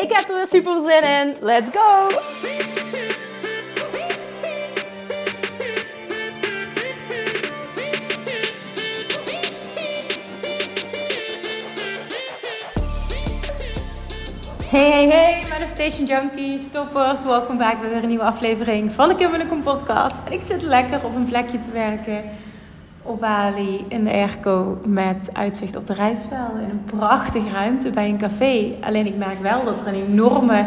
Ik heb er weer super zin in. Let's go! Hey, hey, hey, Manifestation Junkies, stoppers. Welkom bij weer een nieuwe aflevering van de Kim podcast. Ik zit lekker op een plekje te werken op Bali in de airco met uitzicht op de rijstvelden. In een prachtige ruimte bij een café. Alleen ik merk wel dat er een enorme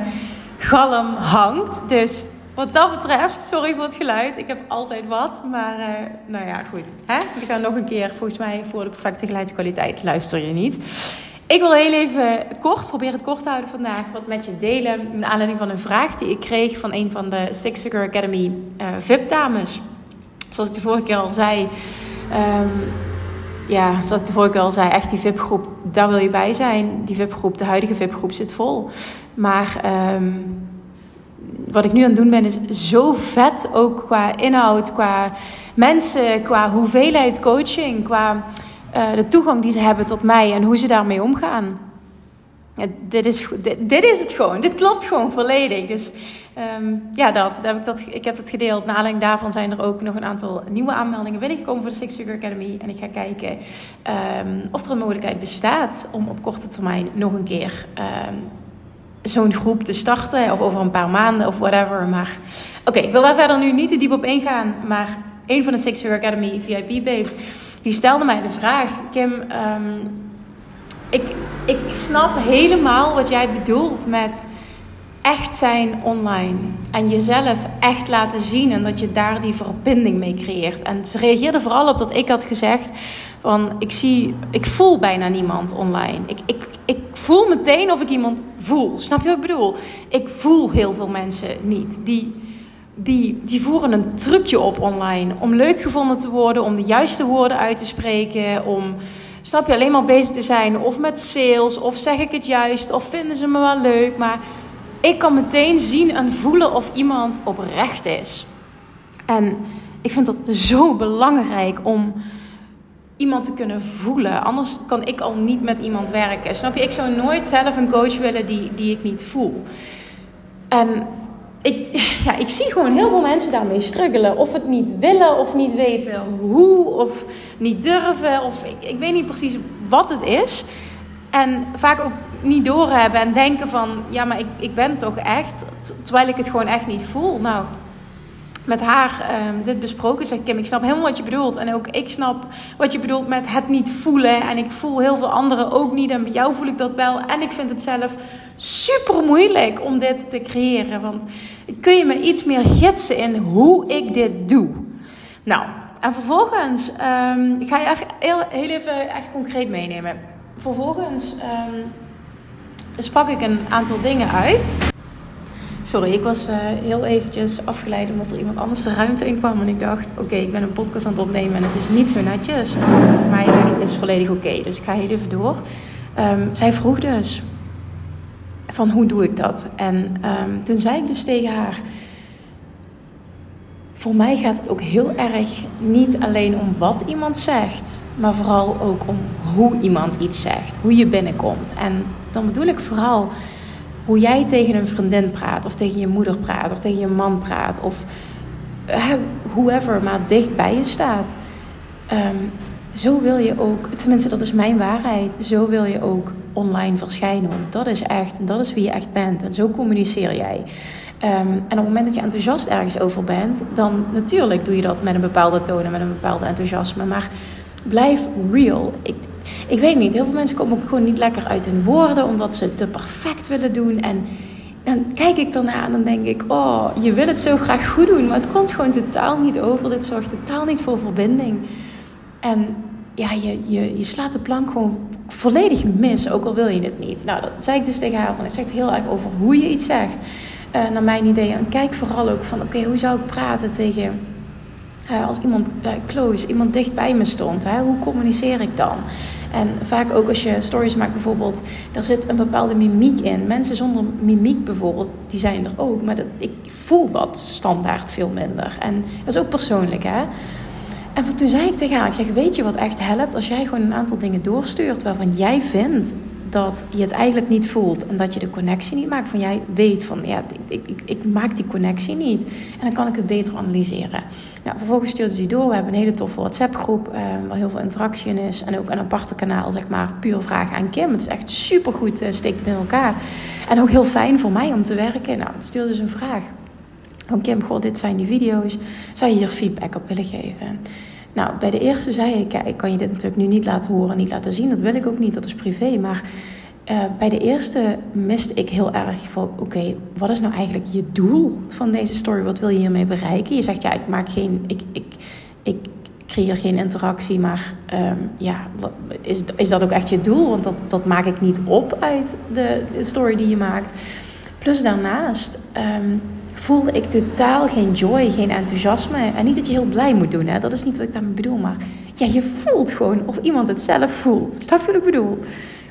galm hangt. Dus wat dat betreft, sorry voor het geluid. Ik heb altijd wat. Maar uh, nou ja, goed. Hè? We gaan nog een keer, volgens mij, voor de perfecte geluidskwaliteit luister je niet. Ik wil heel even kort, probeer het kort te houden vandaag, wat met je delen. Naar aanleiding van een vraag die ik kreeg van een van de Six Figure Academy uh, VIP-dames. Zoals ik de vorige keer al zei. Um, ja, zoals ik de vorige al zei, echt die VIP-groep, daar wil je bij zijn. Die VIP-groep, de huidige VIP-groep zit vol. Maar um, wat ik nu aan het doen ben, is zo vet. Ook qua inhoud, qua mensen, qua hoeveelheid coaching, qua uh, de toegang die ze hebben tot mij en hoe ze daarmee omgaan. Dit, is, is het gewoon. Dit klopt gewoon volledig. Dus um, ja, dat, dat, heb ik, dat, ik heb het gedeeld. Na aanleiding daarvan zijn er ook nog een aantal nieuwe aanmeldingen binnengekomen voor de Six Figure Academy. En ik ga kijken um, of er een mogelijkheid bestaat om op korte termijn nog een keer um, zo'n groep te starten. Of over een paar maanden of whatever. Maar oké, ik wil daar verder nu niet te diep op ingaan. Maar een van de Six Figure Academy VIP babes die stelde mij de vraag: Kim, ik, ik snap helemaal wat jij bedoelt met echt zijn online. En jezelf echt laten zien en dat je daar die verbinding mee creëert. En ze reageerde vooral op dat ik had gezegd: van ik zie, ik voel bijna niemand online. Ik, ik, ik voel meteen of ik iemand voel. Snap je wat ik bedoel? Ik voel heel veel mensen niet. Die die, die voeren een trucje op online. Om leuk gevonden te worden, om de juiste woorden uit te spreken, om, snap je, alleen maar bezig te zijn of met sales, of zeg ik het juist, of vinden ze me wel leuk. Maar ik kan meteen zien en voelen of iemand oprecht is. En ik vind dat zo belangrijk om iemand te kunnen voelen. Anders kan ik al niet met iemand werken. Snap je? Ik zou nooit zelf een coach willen die, die ik niet voel. En ik, ja, ik zie gewoon heel veel mensen daarmee struggelen. Of het niet willen, of niet weten hoe, of niet durven. Of ik, ik weet niet precies wat het is. En vaak ook niet doorhebben en denken van... ja, maar ik, ik ben toch echt... terwijl ik het gewoon echt niet voel. Nou, met haar um, dit besproken. Zeg Kim, ik snap helemaal wat je bedoelt. En ook ik snap wat je bedoelt met het niet voelen. En ik voel heel veel anderen ook niet. En bij jou voel ik dat wel. En ik vind het zelf super moeilijk om dit te creëren. Want kun je me iets meer gidsen in hoe ik dit doe? Nou, en vervolgens um, ga je even heel, even echt concreet meenemen. Vervolgens um, sprak ik een aantal dingen uit. Sorry, ik was uh, heel eventjes afgeleid omdat er iemand anders de ruimte in kwam. En ik dacht, oké, ik ben een podcast aan het opnemen en het is niet zo netjes. Maar hij zegt, het is volledig oké. Dus ik ga heel even door. Um, zij vroeg dus, van hoe doe ik dat? En um, toen zei ik dus tegen haar, voor mij gaat het ook heel erg niet alleen om wat iemand zegt, maar vooral ook om hoe iemand iets zegt, hoe je binnenkomt. En dan bedoel ik vooral hoe jij tegen een vriendin praat, of tegen je moeder praat, of tegen je man praat, of whoever maar dicht bij je staat. Um, zo wil je ook, tenminste dat is mijn waarheid, zo wil je ook online verschijnen. Want dat is echt, en dat is wie je echt bent. En zo communiceer jij. Um, en op het moment dat je enthousiast ergens over bent, dan natuurlijk doe je dat met een bepaalde toon en met een bepaalde enthousiasme. Maar blijf real. Ik, ik weet niet, heel veel mensen komen gewoon niet lekker uit hun woorden, omdat ze het te perfect willen doen. En dan kijk ik daarna en dan denk ik, oh, je wil het zo graag goed doen, maar het komt gewoon totaal niet over. Dit zorgt totaal niet voor verbinding. En ja, je, je, je slaat de plank gewoon volledig mis, ook al wil je het niet. Nou, dat zei ik dus tegen haar, want het zegt heel erg over hoe je iets zegt. Uh, naar mijn idee. En kijk vooral ook van, oké, hoe zou ik praten tegen... Uh, als iemand uh, close, iemand dicht bij me stond, hè? hoe communiceer ik dan? En vaak ook als je stories maakt bijvoorbeeld, daar zit een bepaalde mimiek in. Mensen zonder mimiek bijvoorbeeld, die zijn er ook. Maar dat, ik voel dat standaard veel minder. En dat is ook persoonlijk hè. En toen zei ik tegen haar, ik zeg, weet je wat echt helpt? Als jij gewoon een aantal dingen doorstuurt waarvan jij vindt dat je het eigenlijk niet voelt en dat je de connectie niet maakt. Van jij weet van ja, ik, ik, ik maak die connectie niet. En dan kan ik het beter analyseren. Nou, vervolgens stuurde ze die door. We hebben een hele toffe WhatsApp groep uh, waar heel veel interactie in is. En ook een aparte kanaal, zeg maar, puur vragen aan Kim. Het is echt super goed, uh, steekt het in elkaar. En ook heel fijn voor mij om te werken. Nou, stuurde dus een vraag. Van Kim, goh, dit zijn die video's. Zou je hier feedback op willen geven? Nou, bij de eerste zei ik, ja, ik kan je dit natuurlijk nu niet laten horen, niet laten zien. Dat wil ik ook niet, dat is privé. Maar uh, bij de eerste miste ik heel erg van, oké, wat is nou eigenlijk je doel van deze story? Wat wil je hiermee bereiken? Je zegt, ja, ik maak geen, ik, ik, ik creëer geen interactie, maar um, ja, is, is dat ook echt je doel? Want dat, dat maak ik niet op uit de, de story die je maakt. Plus daarnaast um, voelde ik totaal geen joy, geen enthousiasme. En niet dat je heel blij moet doen, hè? dat is niet wat ik daarmee bedoel. Maar ja, je voelt gewoon of iemand het zelf voelt. Snap je wat ik bedoel?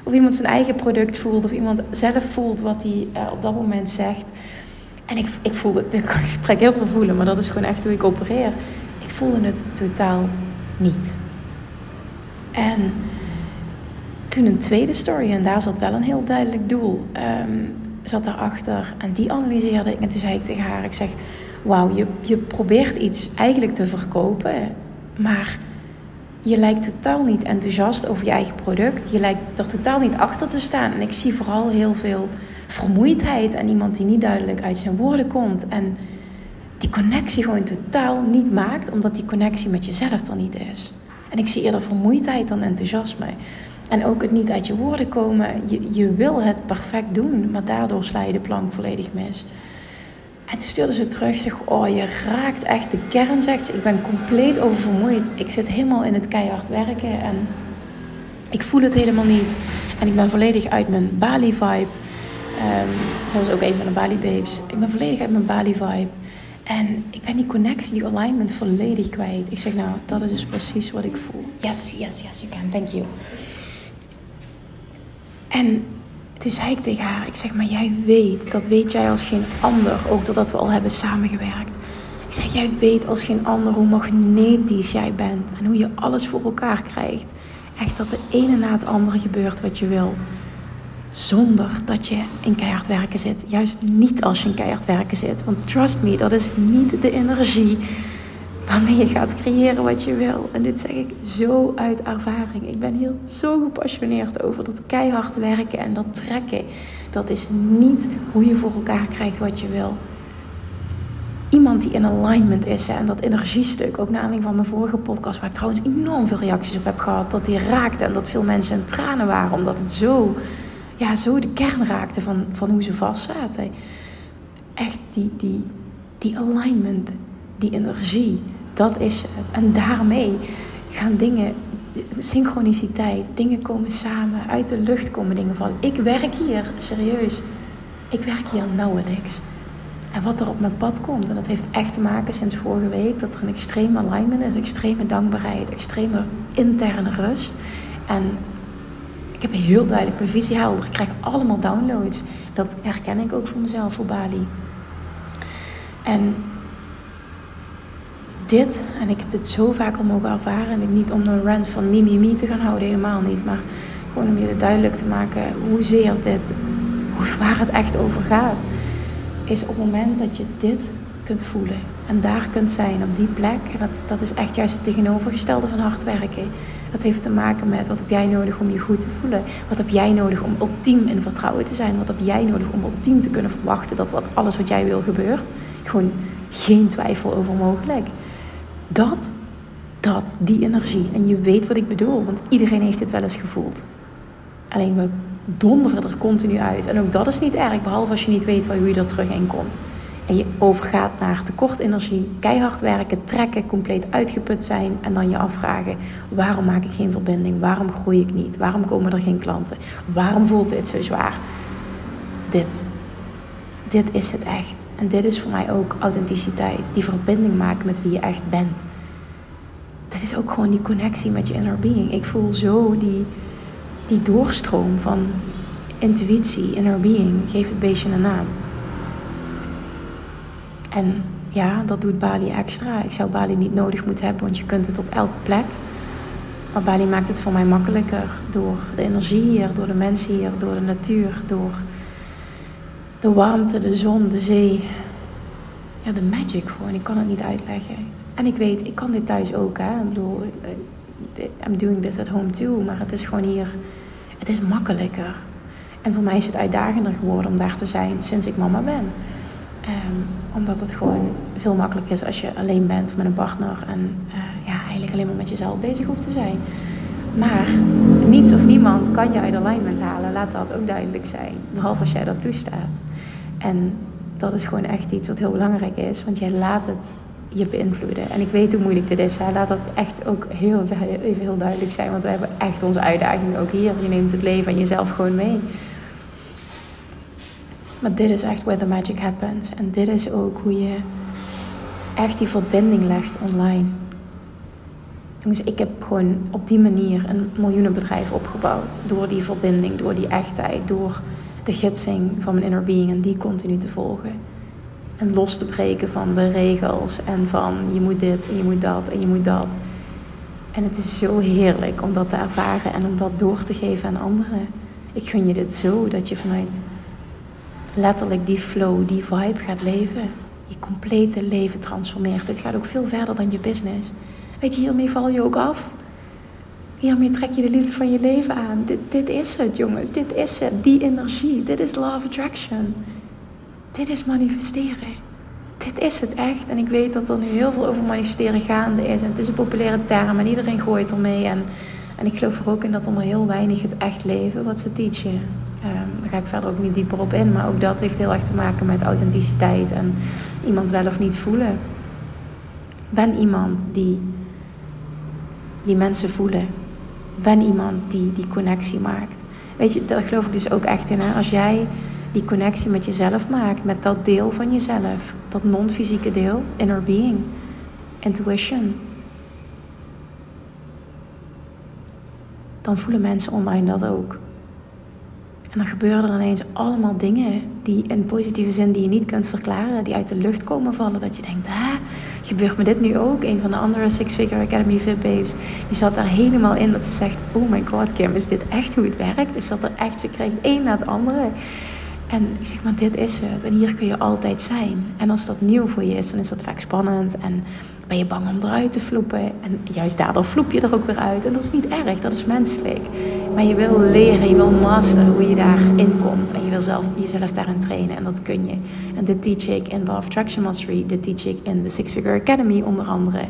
Of iemand zijn eigen product voelt, of iemand zelf voelt wat hij uh, op dat moment zegt. En ik, ik voelde, ik spreek heel veel voelen, maar dat is gewoon echt hoe ik opereer. Ik voelde het totaal niet. En toen een tweede story, en daar zat wel een heel duidelijk doel. Um, zat daarachter en die analyseerde ik. En toen zei ik tegen haar, ik zeg, wauw, je, je probeert iets eigenlijk te verkopen, maar je lijkt totaal niet enthousiast over je eigen product. Je lijkt er totaal niet achter te staan. En ik zie vooral heel veel vermoeidheid en iemand die niet duidelijk uit zijn woorden komt. En die connectie gewoon totaal niet maakt, omdat die connectie met jezelf er niet is. En ik zie eerder vermoeidheid dan enthousiasme. En ook het niet uit je woorden komen. Je, je wil het perfect doen, maar daardoor sla je de plank volledig mis. En toen stuurde ze terug, zeg, oh je raakt echt de kern, zegt ze. Ik ben compleet oververmoeid. Ik zit helemaal in het keihard werken en ik voel het helemaal niet. En ik ben volledig uit mijn Bali-vibe. Um, zoals ook een van de Bali-babes. Ik ben volledig uit mijn Bali-vibe. En ik ben die connectie, die alignment volledig kwijt. Ik zeg, nou, dat is dus precies wat ik voel. Yes, yes, yes, you can. Thank you. En toen zei ik tegen haar, ik zeg maar jij weet, dat weet jij als geen ander, ook doordat we al hebben samengewerkt. Ik zeg, jij weet als geen ander hoe magnetisch jij bent en hoe je alles voor elkaar krijgt. Echt dat de ene na het andere gebeurt wat je wil. Zonder dat je in keihard werken zit. Juist niet als je in keihard werken zit. Want trust me, dat is niet de energie waarmee je gaat creëren wat je wil. En dit zeg ik zo uit ervaring. Ik ben hier zo gepassioneerd over dat keihard werken en dat trekken. Dat is niet hoe je voor elkaar krijgt wat je wil. Iemand die in alignment is en dat energiestuk, ook naar aanleiding van mijn vorige podcast, waar ik trouwens enorm veel reacties op heb gehad, dat die raakte en dat veel mensen in tranen waren, omdat het zo, ja, zo de kern raakte van, van hoe ze vast zaten. Echt die, die, die alignment, die energie, dat is het. En daarmee gaan dingen, synchroniciteit, dingen komen samen, uit de lucht komen dingen vallen. Ik werk hier, serieus, ik werk hier nauwelijks. En wat er op mijn pad komt, en dat heeft echt te maken sinds vorige week, dat er een extreme alignment is, extreme dankbaarheid, extreme interne rust. En ik heb heel duidelijk mijn visie helder. Ik krijg allemaal downloads. Dat herken ik ook voor mezelf voor Bali. En dit, en ik heb dit zo vaak al mogen ervaren, en niet om een rant van mi te gaan houden, helemaal niet, maar gewoon om je duidelijk te maken hoezeer dit, waar het echt over gaat, is op het moment dat je dit kunt voelen en daar kunt zijn op die plek, en dat, dat is echt juist het tegenovergestelde van hard werken. Dat heeft te maken met wat heb jij nodig om je goed te voelen? Wat heb jij nodig om ultiem in vertrouwen te zijn? Wat heb jij nodig om ultiem te kunnen verwachten dat wat, alles wat jij wil gebeurt? Gewoon geen twijfel over mogelijk dat, dat, die energie. En je weet wat ik bedoel, want iedereen heeft dit wel eens gevoeld. Alleen we donderen er continu uit. En ook dat is niet erg, behalve als je niet weet waar, hoe je er terug in komt. en je overgaat naar tekort energie, keihard werken, trekken, compleet uitgeput zijn en dan je afvragen: waarom maak ik geen verbinding? Waarom groei ik niet? Waarom komen er geen klanten? Waarom voelt dit zo zwaar? Dit. Dit is het echt. En dit is voor mij ook authenticiteit. Die verbinding maken met wie je echt bent. Dit is ook gewoon die connectie met je inner being. Ik voel zo die, die doorstroom van intuïtie, inner being. Geef het beestje een naam. En ja, dat doet Bali extra. Ik zou Bali niet nodig moeten hebben, want je kunt het op elke plek. Maar Bali maakt het voor mij makkelijker door de energie hier, door de mensen hier, door de natuur, door de warmte, de zon, de zee. Ja, de magic gewoon. Ik kan het niet uitleggen. En ik weet, ik kan dit thuis ook. Hè. Ik bedoel, I'm doing this at home too. Maar het is gewoon hier, het is makkelijker. En voor mij is het uitdagender geworden om daar te zijn sinds ik mama ben. Um, omdat het gewoon veel makkelijker is als je alleen bent met een partner. En uh, ja, eigenlijk alleen maar met jezelf bezig hoeft te zijn. Maar niets of niemand kan je uit alignment halen. Laat dat ook duidelijk zijn. Behalve als jij dat toestaat. En dat is gewoon echt iets wat heel belangrijk is. Want jij laat het je beïnvloeden. En ik weet hoe moeilijk dit is. Hè? Laat dat echt ook heel, even heel duidelijk zijn. Want we hebben echt onze uitdagingen ook hier. Je neemt het leven en jezelf gewoon mee. Maar dit is echt where the magic happens. En dit is ook hoe je echt die verbinding legt online. Jongens, ik heb gewoon op die manier een miljoenenbedrijf opgebouwd. Door die verbinding, door die echtheid, door de gidsing van mijn inner being en die continu te volgen. En los te breken van de regels en van je moet dit en je moet dat en je moet dat. En het is zo heerlijk om dat te ervaren en om dat door te geven aan anderen. Ik gun je dit zo dat je vanuit letterlijk die flow, die vibe gaat leven. Je complete leven transformeert. Dit gaat ook veel verder dan je business. Weet je, hiermee val je ook af. Hiermee trek je de liefde van je leven aan. Dit, dit is het, jongens. Dit is het. Die energie. Dit is of attraction. Dit is manifesteren. Dit is het echt. En ik weet dat er nu heel veel over manifesteren gaande is. En het is een populaire term en iedereen gooit ermee. En, en ik geloof er ook in dat er maar heel weinig het echt leven wat ze teachen. Um, daar ga ik verder ook niet dieper op in. Maar ook dat heeft heel erg te maken met authenticiteit en iemand wel of niet voelen. Ben iemand die, die mensen voelen. Ben iemand die die connectie maakt. Weet je, daar geloof ik dus ook echt in. Hè? Als jij die connectie met jezelf maakt, met dat deel van jezelf, dat non-fysieke deel, inner being, intuition, dan voelen mensen online dat ook. En dan gebeuren er ineens allemaal dingen die in positieve zin die je niet kunt verklaren, die uit de lucht komen vallen. Dat je denkt, hè, gebeurt me dit nu ook? Een van de andere Six Figure Academy VIP babes, die zat daar helemaal in dat ze zegt, oh my god Kim, is dit echt hoe het werkt? Dus dat er echt, ze kreeg één na het andere. En ik zeg, maar dit is het. En hier kun je altijd zijn. En als dat nieuw voor je is, dan is dat vaak spannend. En ben je bang om eruit te vloepen. En juist daardoor vloep je er ook weer uit. En dat is niet erg, dat is menselijk. Maar je wil leren, je wil masteren hoe je daarin komt. En je wil zelf, jezelf daarin trainen. En dat kun je. En dit teach ik in Law of Attraction Mastery. Dit teach ik in de Six Figure Academy onder andere.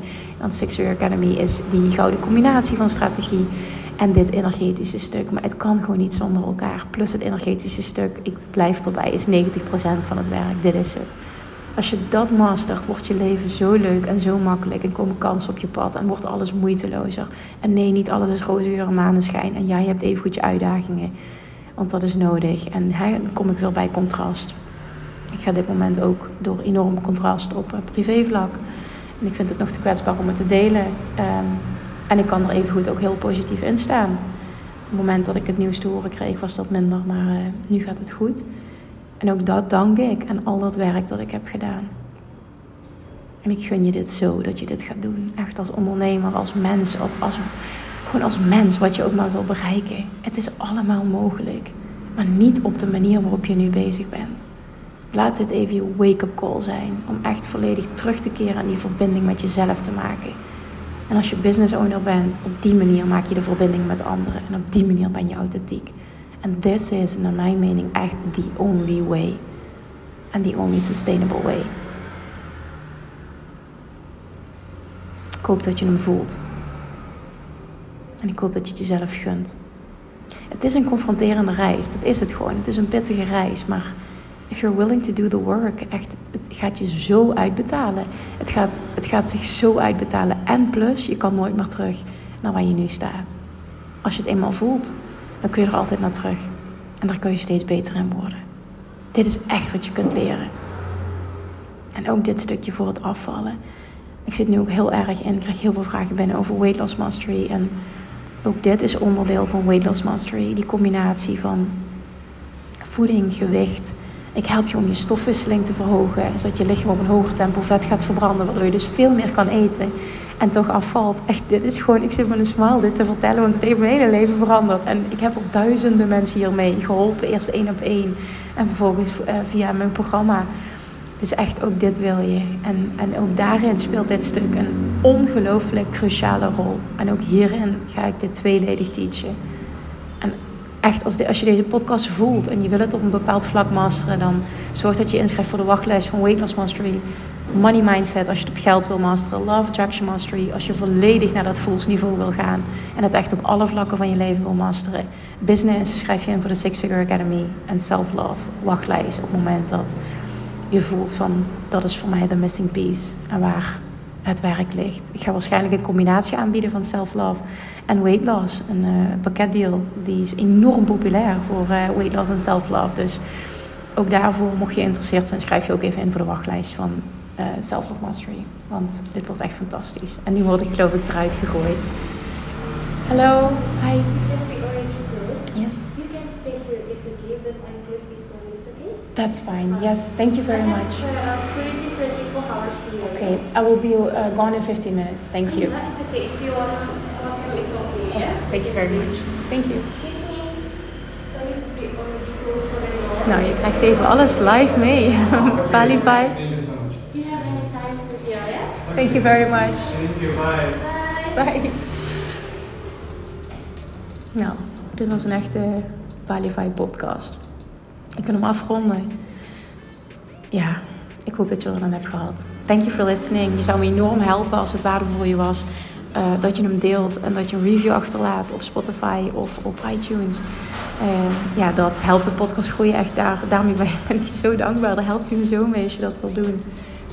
Want Six Figure Academy is die gouden combinatie van strategie en dit energetische stuk. Maar het kan gewoon niet zonder elkaar. Plus het energetische stuk, ik blijf erbij, is 90% van het werk. Dit is het. Als je dat mastert, wordt je leven zo leuk en zo makkelijk. En komen kansen op je pad en wordt alles moeitelozer. En nee, niet alles is roze geur maneschijn. En ja, je hebt even goed je uitdagingen. Want dat is nodig. En dan kom ik weer bij contrast. Ik ga dit moment ook door enorme contrast op privévlak. En ik vind het nog te kwetsbaar om het te delen. Um, en ik kan er even goed ook heel positief in staan. Op het moment dat ik het nieuws te horen kreeg, was dat minder, maar uh, nu gaat het goed. En ook dat dank ik aan al dat werk dat ik heb gedaan. En ik gun je dit zo, dat je dit gaat doen. Echt als ondernemer, als mens, als, gewoon als mens, wat je ook maar wil bereiken. Het is allemaal mogelijk. Maar niet op de manier waarop je nu bezig bent. Laat dit even je wake-up call zijn. Om echt volledig terug te keren aan die verbinding met jezelf te maken. En als je business owner bent, op die manier maak je de verbinding met anderen. En op die manier ben je authentiek. En this is, naar mijn mening, echt the only way. And the only sustainable way. Ik hoop dat je hem voelt. En ik hoop dat je het jezelf gunt. Het is een confronterende reis. Dat is het gewoon. Het is een pittige reis. Maar if you're willing to do the work, echt, het gaat je zo uitbetalen. Het gaat, het gaat zich zo uitbetalen. En plus, je kan nooit meer terug naar waar je nu staat. Als je het eenmaal voelt, dan kun je er altijd naar terug. En daar kun je steeds beter in worden. Dit is echt wat je kunt leren. En ook dit stukje voor het afvallen. Ik zit nu ook heel erg in, ik krijg heel veel vragen binnen over weight loss mastery. En ook dit is onderdeel van weight loss mastery. Die combinatie van voeding, gewicht. Ik help je om je stofwisseling te verhogen, zodat je lichaam op een hoger tempo vet gaat verbranden, waardoor je dus veel meer kan eten en toch afvalt. Echt, dit is gewoon, ik zit met een smile dit te vertellen, want het heeft mijn hele leven veranderd. En ik heb ook duizenden mensen hiermee geholpen, eerst één op één en vervolgens uh, via mijn programma. Dus echt ook dit wil je. En, en ook daarin speelt dit stuk een ongelooflijk cruciale rol. En ook hierin ga ik dit tweeledig teachen. En echt, als, de, als je deze podcast voelt en je wil het op een bepaald vlak masteren, dan zorg dat je inschrijft voor de wachtlijst van Weight Loss Mastery. Money Mindset, als je het op geld wil masteren. Love Attraction Mastery, als je volledig naar dat voelsniveau wil gaan. En het echt op alle vlakken van je leven wil masteren. Business, schrijf je in voor de Six Figure Academy. En Self-Love, wachtlijst op het moment dat je voelt van dat is voor mij de missing piece en waar het werk ligt. Ik ga waarschijnlijk een combinatie aanbieden van self-love en weight loss. Een uh, pakketdeal die is enorm populair voor uh, weight loss en self-love. Dus ook daarvoor, mocht je geïnteresseerd zijn, schrijf je ook even in voor de wachtlijst van Self-Love Mastery. Want dit wordt echt fantastisch. En nu word ik geloof ik eruit gegooid. Hallo, hi. That's fine. Yes, thank you very much. Okay, I will be uh, gone in 15 minutes. Thank you. It's okay. If you want to, it's okay. Yeah. Thank you very much. Thank you. Nou, je krijgt even alles live mee. Bali vibes. Thank you very much. Thank you. Bye. Bye. Nou, dit was een echte Bali Vibe podcast. Ik kan hem afronden. Ja, ik hoop dat je er dan hebt gehad. Thank you for listening. Je zou me enorm helpen als het waardevol voor je was. Uh, dat je hem deelt en dat je een review achterlaat op Spotify of op iTunes. Uh, ja, dat helpt de podcast groeien echt. Daar, daarmee ben ik je zo dankbaar. Daar help je me zo mee als je dat wilt doen.